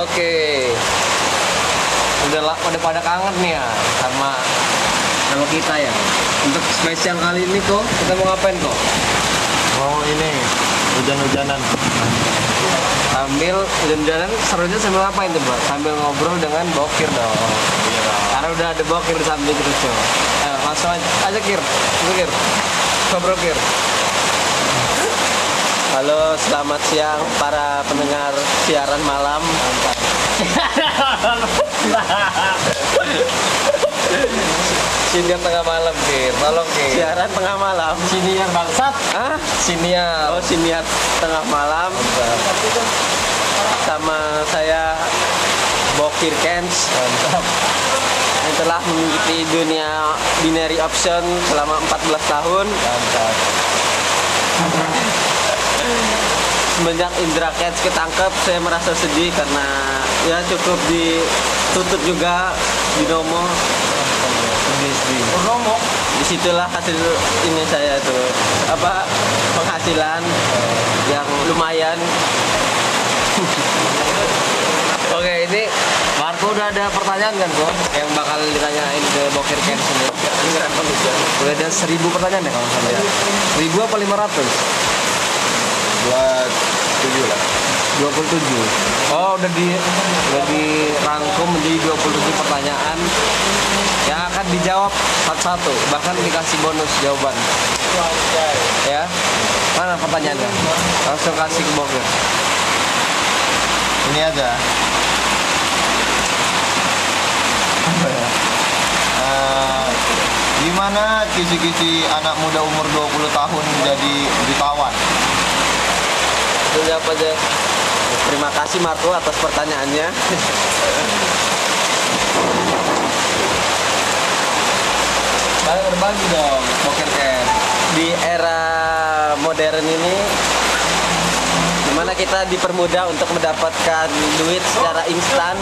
Oke. Udah lah, pada pada kangen nih ya sama sama kita ya. Untuk spesial kali ini kok kita mau ngapain kok? Oh ini hujan-hujanan. Sambil hujan-hujanan serunya sambil ngapain tuh, Bang? Sambil ngobrol dengan Bokir dong. Iya. Karena udah ada Bokir di samping kita, Cok. Ayo, langsung aja, aja Kir. Kir. Ngobrol Kir. Halo, selamat siang para pendengar siaran malam. Siniar tengah malam, Kir. Tolong, Kir. Siaran tengah malam. Siniar bangsat. Hah? Siniar. Oh, siniar tengah malam sama saya Bokir Kens Mantap. yang telah mengikuti dunia binary option selama 14 tahun. Mantap. Semenjak Indra Kens ketangkep, saya merasa sedih karena ya cukup ditutup juga binomo. Sedih, sedih. di situlah hasil ini saya tuh apa penghasilan yang lumayan Oke, ini Marco udah ada pertanyaan kan, kok? Yang bakal ditanyain ke Bokir Ken sini. Udah ada seribu pertanyaan ya kalau salah ya. Seribu apa lima ratus? Buat tujuh lah. 27 Oh udah di udah dirangkum menjadi 27 pertanyaan yang akan dijawab satu-satu bahkan dikasih bonus jawaban ya mana pertanyaannya langsung kasih ke Bokir Ini. Apa ya? Eh, gimana kisi-kisi anak muda umur 20 tahun menjadi jutawan? itu jawab aja terima kasih Marco atas pertanyaannya. Kalian berbagi dong Bokir Ken di era modern ini di mana kita dipermudah untuk mendapatkan duit secara instan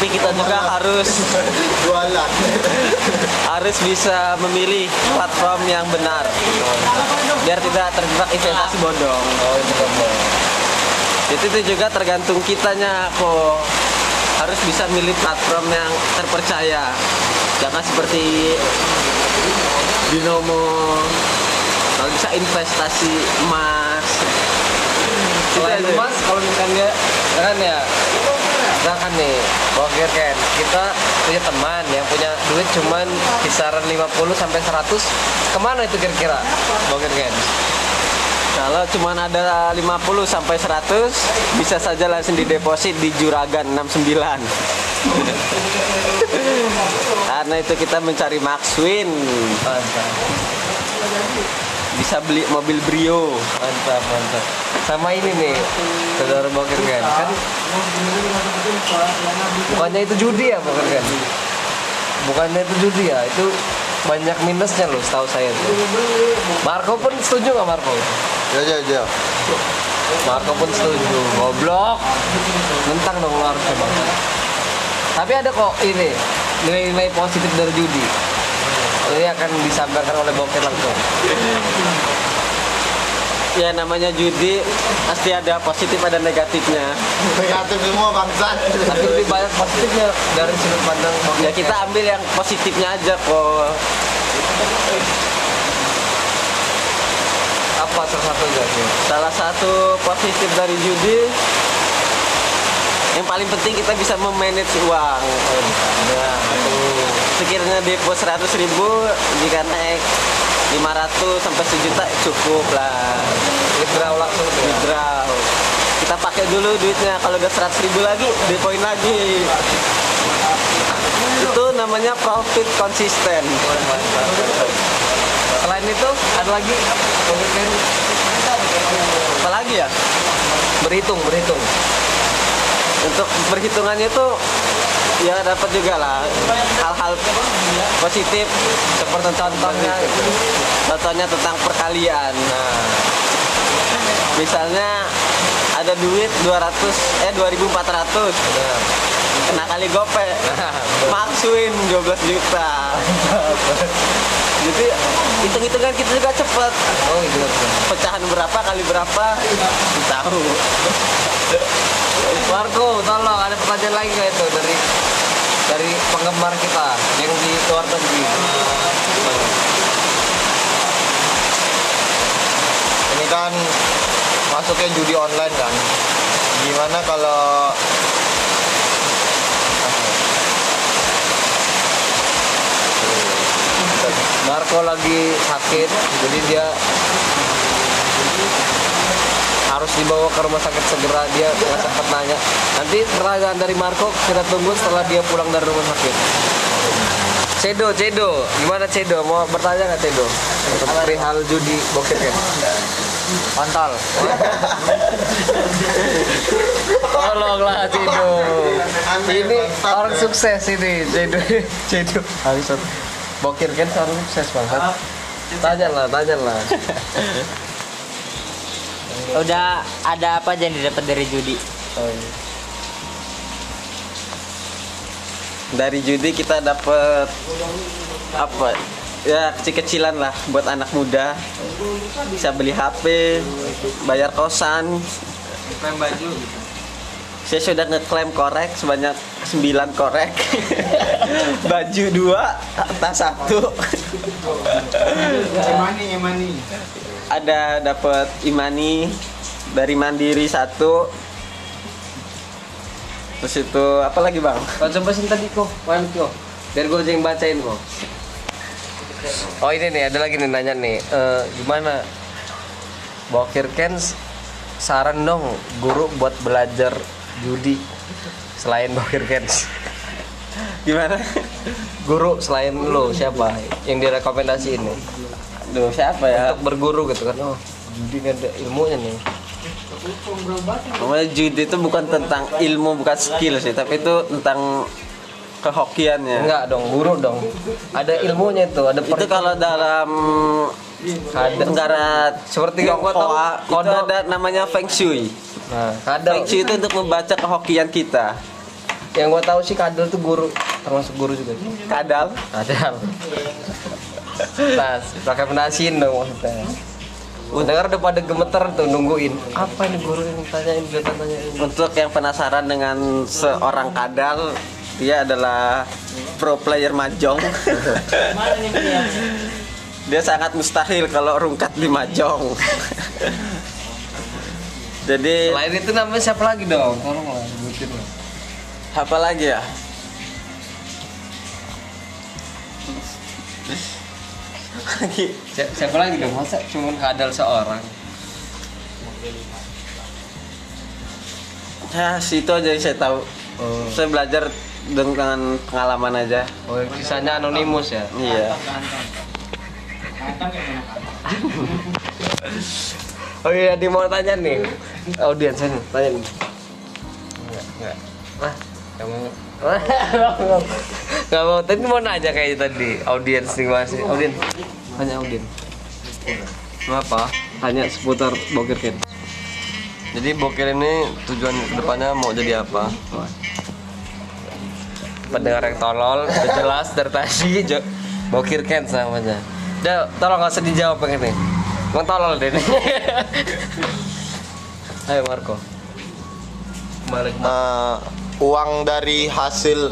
tapi kita juga harus Jualan. harus bisa memilih platform yang benar. Biar tidak terjebak investasi bodong. Oh itu juga tergantung kitanya kok harus bisa milih platform yang terpercaya. Jangan seperti binomo. Kalau bisa investasi emas. Selain emas kalau misalkan dia kan ya Bokir Ken. Kita punya teman yang punya duit cuman kisaran 50 sampai 100 ke mana itu kira-kira Bokir Ken? Kalau cuma ada 50 sampai 100 bisa saja langsung dideposit di Juragan 69 karena itu kita mencari Maxwin bisa beli mobil Brio. Mantap mantap. Sama ini nih saudara Bokir Ken kan? Bukannya itu judi ya Bokir Ken bukannya itu judi ya itu banyak minusnya loh setahu saya tuh. Marco pun setuju nggak Marco? Ya, ya, ya. Marco pun setuju. Goblok. Tentang dong bang tapi ada kok ini nilai-nilai positif dari judi ini akan disampaikan oleh Bokir langsung. Ya namanya judi pasti ada positif ada negatifnya. Negatif semua bangsat. tapi lebih banyak positifnya dari sudut pandang ya kita ambil yang positifnya aja kok apa salah satunya sih salah satu positif dari judi yang paling penting kita bisa memanage uang nah sekiranya depo 100 ribu jika naik 500 sampai sejuta cukup lah. Withdraw langsung tuh ya. withdraw kita pakai dulu duitnya. Kalau udah 100 ribu lagi depoin lagi. Itu namanya profit konsisten. Selain itu ada lagi? Ken apalagi ya? Berhitung berhitung. Untuk perhitungannya itu ya dapat juga lah. Hal-hal positif seperti contohnya contohnya tentang perkalian. Nah misalnya ada duit 200 eh 2400 Benar. kena kali gope maksuin 12 juta. Jadi hitung-hitungan kita juga cepet oh gitu pecahan berapa kali berapa tahu Marco tolong ada pertanyaan lagi nggak itu dari dari penggemar kita yang di luar negeri Ini kan masuknya judi online kan. Gimana kalau Marco lagi sakit jadi dia harus dibawa ke rumah sakit segera dia nggak sempat nanya nanti pertanyaan dari Marco kita tunggu setelah dia pulang dari rumah sakit Cedo, Cedo, gimana Cedo? Mau bertanya nggak Cedo? Untuk perihal judi bokep ya? Kontol. Tolonglah Cedo. Ini orang sukses ini Cedo. Cedo. Bangsat. Bokir kan orang sukses banget. Tanya lah, tanya lah. Udah ada apa aja yang didapat dari judi? Oh, iya. dari judi kita dapet apa? Ya kecil-kecilan lah buat anak muda. Bisa beli HP bayar kosan. Saya sudah ngeklaim korek sebanyak 9 korek. Baju dua tas satu ada dapat imani dari mandiri satu terus itu apa lagi bang Kau coba sini tadi kok, mana kok? Biar gue yang bacain kok. Oh ini nih, ada lagi nih nanya nih, Eh, gimana? Bokir Kens saran dong guru buat belajar judi selain Bokir Kens. gimana Guru selain lo siapa yang direkomendasi ini? Aduh siapa ya Untuk berguru gitu kan? Oh, judi ada ilmunya nih. Namanya judi itu bukan tentang ilmu, bukan skill sih, tapi itu tentang kehokiannya. Enggak dong, guru dong. Ada ilmunya itu, ada Itu kalau dalam Ada. negara Seperti yang gua itu kodok. ada namanya Feng Shui. Nah, kadal. Feng Shui itu untuk membaca kehokian kita. Yang gua tahu sih kadal tuh guru, termasuk guru juga. Kadal. Kadal. Nah, rekomendasiin dong maksudnya. Dengar udah pada gemeter tuh nungguin. Apa ini guru yang tanyain dia tanyain. Untuk yang penasaran dengan seorang kadal, dia adalah pro player mahjong. dia sangat mustahil kalau rungkat di mahjong. Jadi Selain itu namanya siapa lagi dong? Tolong lah. apa lagi ya? Lagi Si- Siapa lagi dong? Masa cuma kadal seorang? ya situ aja yang saya tahu. Oh, Saya belajar dengan pengalaman aja. oh kisahnya anonimus ya? Iya. Oh iya, dia mau tanya nih. Audiens ini, tanya nih. Enggak, enggak. Enggak mau. Enggak mau. Tadi mau nanya kayak tadi. Audiens nih masih. Audiens. Tanya audiens. Mau apa? Tanya seputar Bokir Kid. Jadi Bokir ini tujuan ke depannya mau jadi apa? Pendengar yang tolol, udah jelas dari tadi Bokir Ken namanya. Udah, tolong nggak usah dijawab yang ini. Emang tolol deh ini. Ayo Marco. Eh, uang dari hasil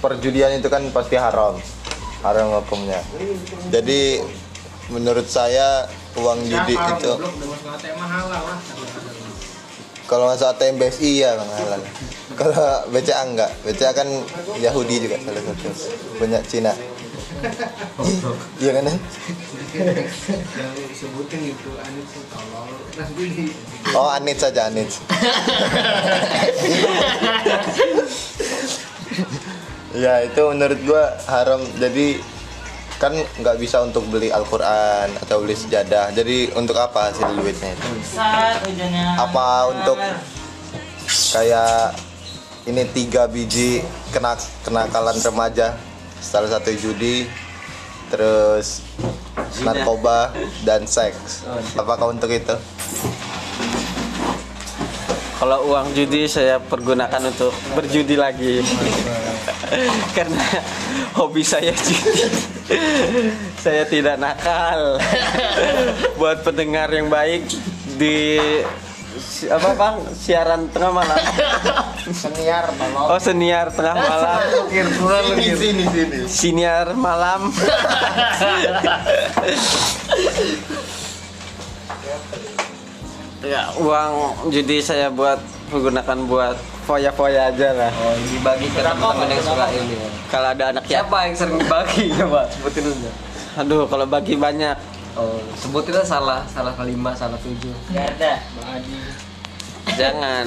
perjudian itu kan pasti haram. Haram hukumnya. Jadi menurut saya uang judi itu kalau masuk ATM BSI ya bang halal. Kalau BCA enggak, BCA kan Yahudi juga salah satu banyak Cina. Iya kan? Nan? Oh Anit saja Anit. ya itu menurut gua haram. Jadi kan nggak bisa untuk beli Al-Quran atau beli sejadah. Jadi untuk apa hasil duitnya itu? Apa untuk kayak ini tiga biji kena kenakalan remaja salah satu judi terus narkoba dan seks apakah untuk itu Kalau uang judi saya pergunakan untuk berjudi lagi. Karena hobi saya judi. saya tidak nakal. Buat pendengar yang baik di apa bang siaran tengah malam Senior tolong. oh senior tengah malam Sini sini sini. siniar malam ya uang judi saya buat menggunakan buat foya-foya aja lah Oh, dibagi ke teman-teman yang suka ini. ya. kalau ada anak ya Siapa yang sering bagi coba sebutin aja. aduh kalau bagi banyak Oh, sebutin aja salah, salah kelima, salah tujuh. Gak ada. Bang Adi. jangan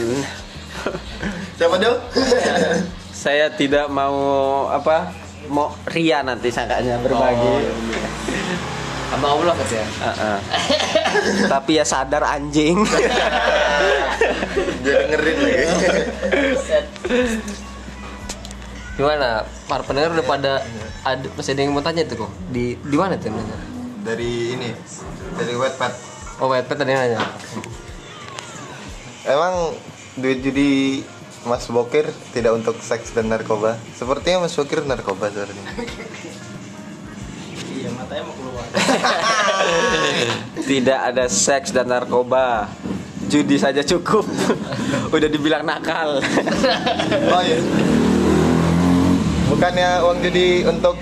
Siapa dong? saya tidak mau apa mau ria nanti sangkanya berbagi Sama Allah katanya. Heeh. tapi ya sadar anjing Dia dengerin lagi. Gimana? Para pendengar udah pada ada masih ada yang mau tanya tuh kok. Di di mana tuh nanya? Dari ini, dari Wattpad. Oh, Wattpad tadi nanya. Emang duit judi Mas Bokir tidak untuk seks dan narkoba? Sepertinya Mas Bokir narkoba sepertinya. tidak ada seks dan narkoba judi saja cukup udah dibilang nakal Oh iya. Bukannya uang judi untuk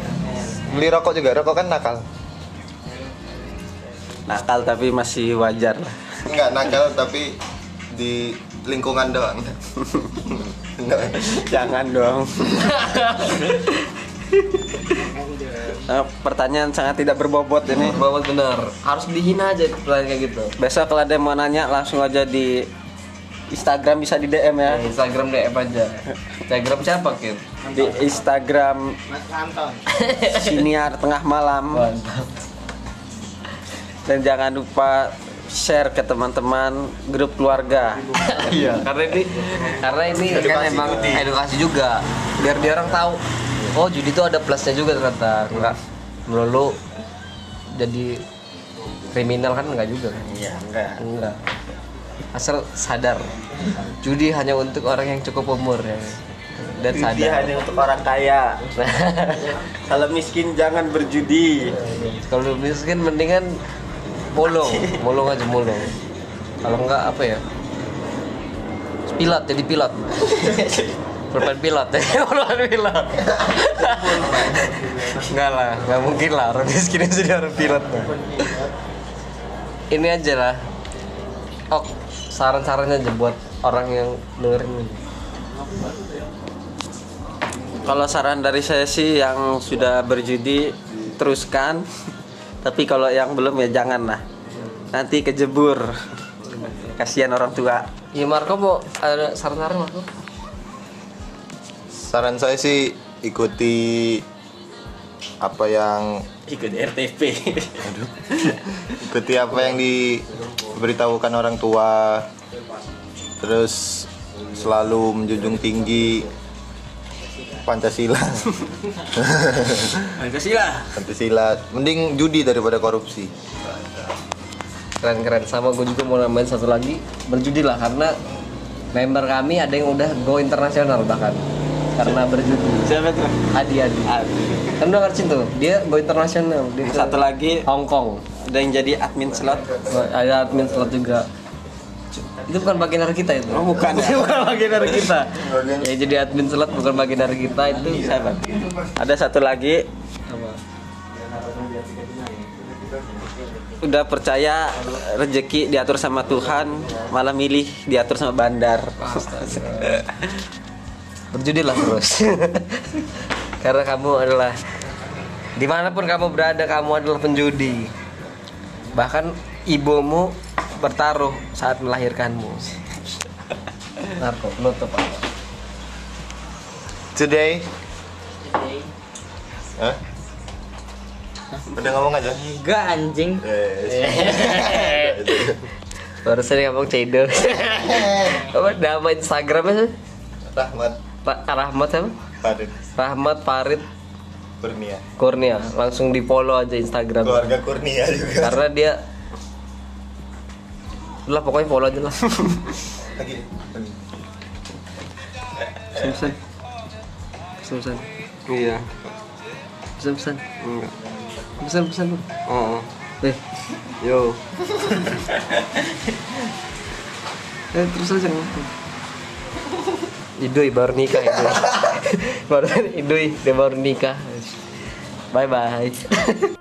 beli rokok juga? Rokok kan nakal. nakal tapi masih wajar lah Enggak nakal tapi di lingkungan doang. Jangan dong Eh, pertanyaan sangat tidak berbobot ini Bawa bener. Harus dihina aja pertanyaan kayak gitu. besok kalau ada yang mau nanya langsung aja di Instagram bisa di DM ya Di Instagram DM aja. Instagram siapa, Kit? di Instagram siniar tengah malam Mantap. dan jangan lupa share ke teman-teman grup keluarga Iya, karena ini karena ini kan emang edukasi juga. Biar dia orang tahu. Oh, judi itu ada plusnya juga ternyata. Enggak melulu jadi kriminal kan enggak juga kan? iya enggak Enggak. Asal sadar. Judi hanya untuk orang yang cukup umur ya. Dan Judi sadar. hanya untuk orang kaya kalau miskin jangan berjudi Kalau miskin mendingan mulung, mulung aja mulung. Kalau enggak apa ya? Pilot jadi pilot. Pulpen pilot ya, pulpen pilot. enggak lah, enggak mungkin lah orang miskin itu jadi orang pilot. Ini aja lah. Oh, saran-sarannya aja buat orang yang dengerin ini. Kalau saran dari saya sih yang sudah berjudi teruskan. Tapi kalau yang belum ya jangan lah. Nanti kejebur. Kasihan orang tua. Ya Marco mau ada saran-saran Marco? Saran saya sih ikuti apa yang Ikut RTP. ikuti apa yang diberitahukan orang tua. Terus selalu menjunjung tinggi Pancasila. Pancasila. Pancasila. Mending judi daripada korupsi. keren keren sama gue juga mau nambahin satu lagi berjudi lah karena member kami ada yang udah go internasional bahkan karena berjudi Siapa tuh? Adi Adi. Kan udah ngerti tuh dia go internasional. Dia Satu lagi Hong Kong. ada yang jadi admin slot. ada admin slot juga. Itu bukan bagian dari kita itu. Oh, bukan ya? Bukan bagian dari kita. Ya jadi admin slot bukan bagian dari kita itu Siapa? Ada satu lagi. Apa? Udah percaya rezeki diatur sama Tuhan malah milih diatur sama bandar berjudilah terus karena kamu adalah di mana pun kamu berada kamu adalah penjudi bahkan ibumu bertaruh saat melahirkanmu narko penutup apa Today. Hah? Udah ngomong aja. Enggak anjing. Yes. baru saya ngomong cedo apa nama instagramnya sih Rahmat Pak Rahmat apa Farid Rahmat Farid Kurnia. Kurnia langsung di follow aja instagram Keluarga Kurnia juga. karena dia lah pokoknya follow aja lah lagi Pesan pesan. Pesan Iya. pesan pesan Enggak. pesan pesan. Oh. Eh, Yo. eh terus aja ngomong. Idui baru nikah Idui. baru Idui dia baru nikah. Bye bye.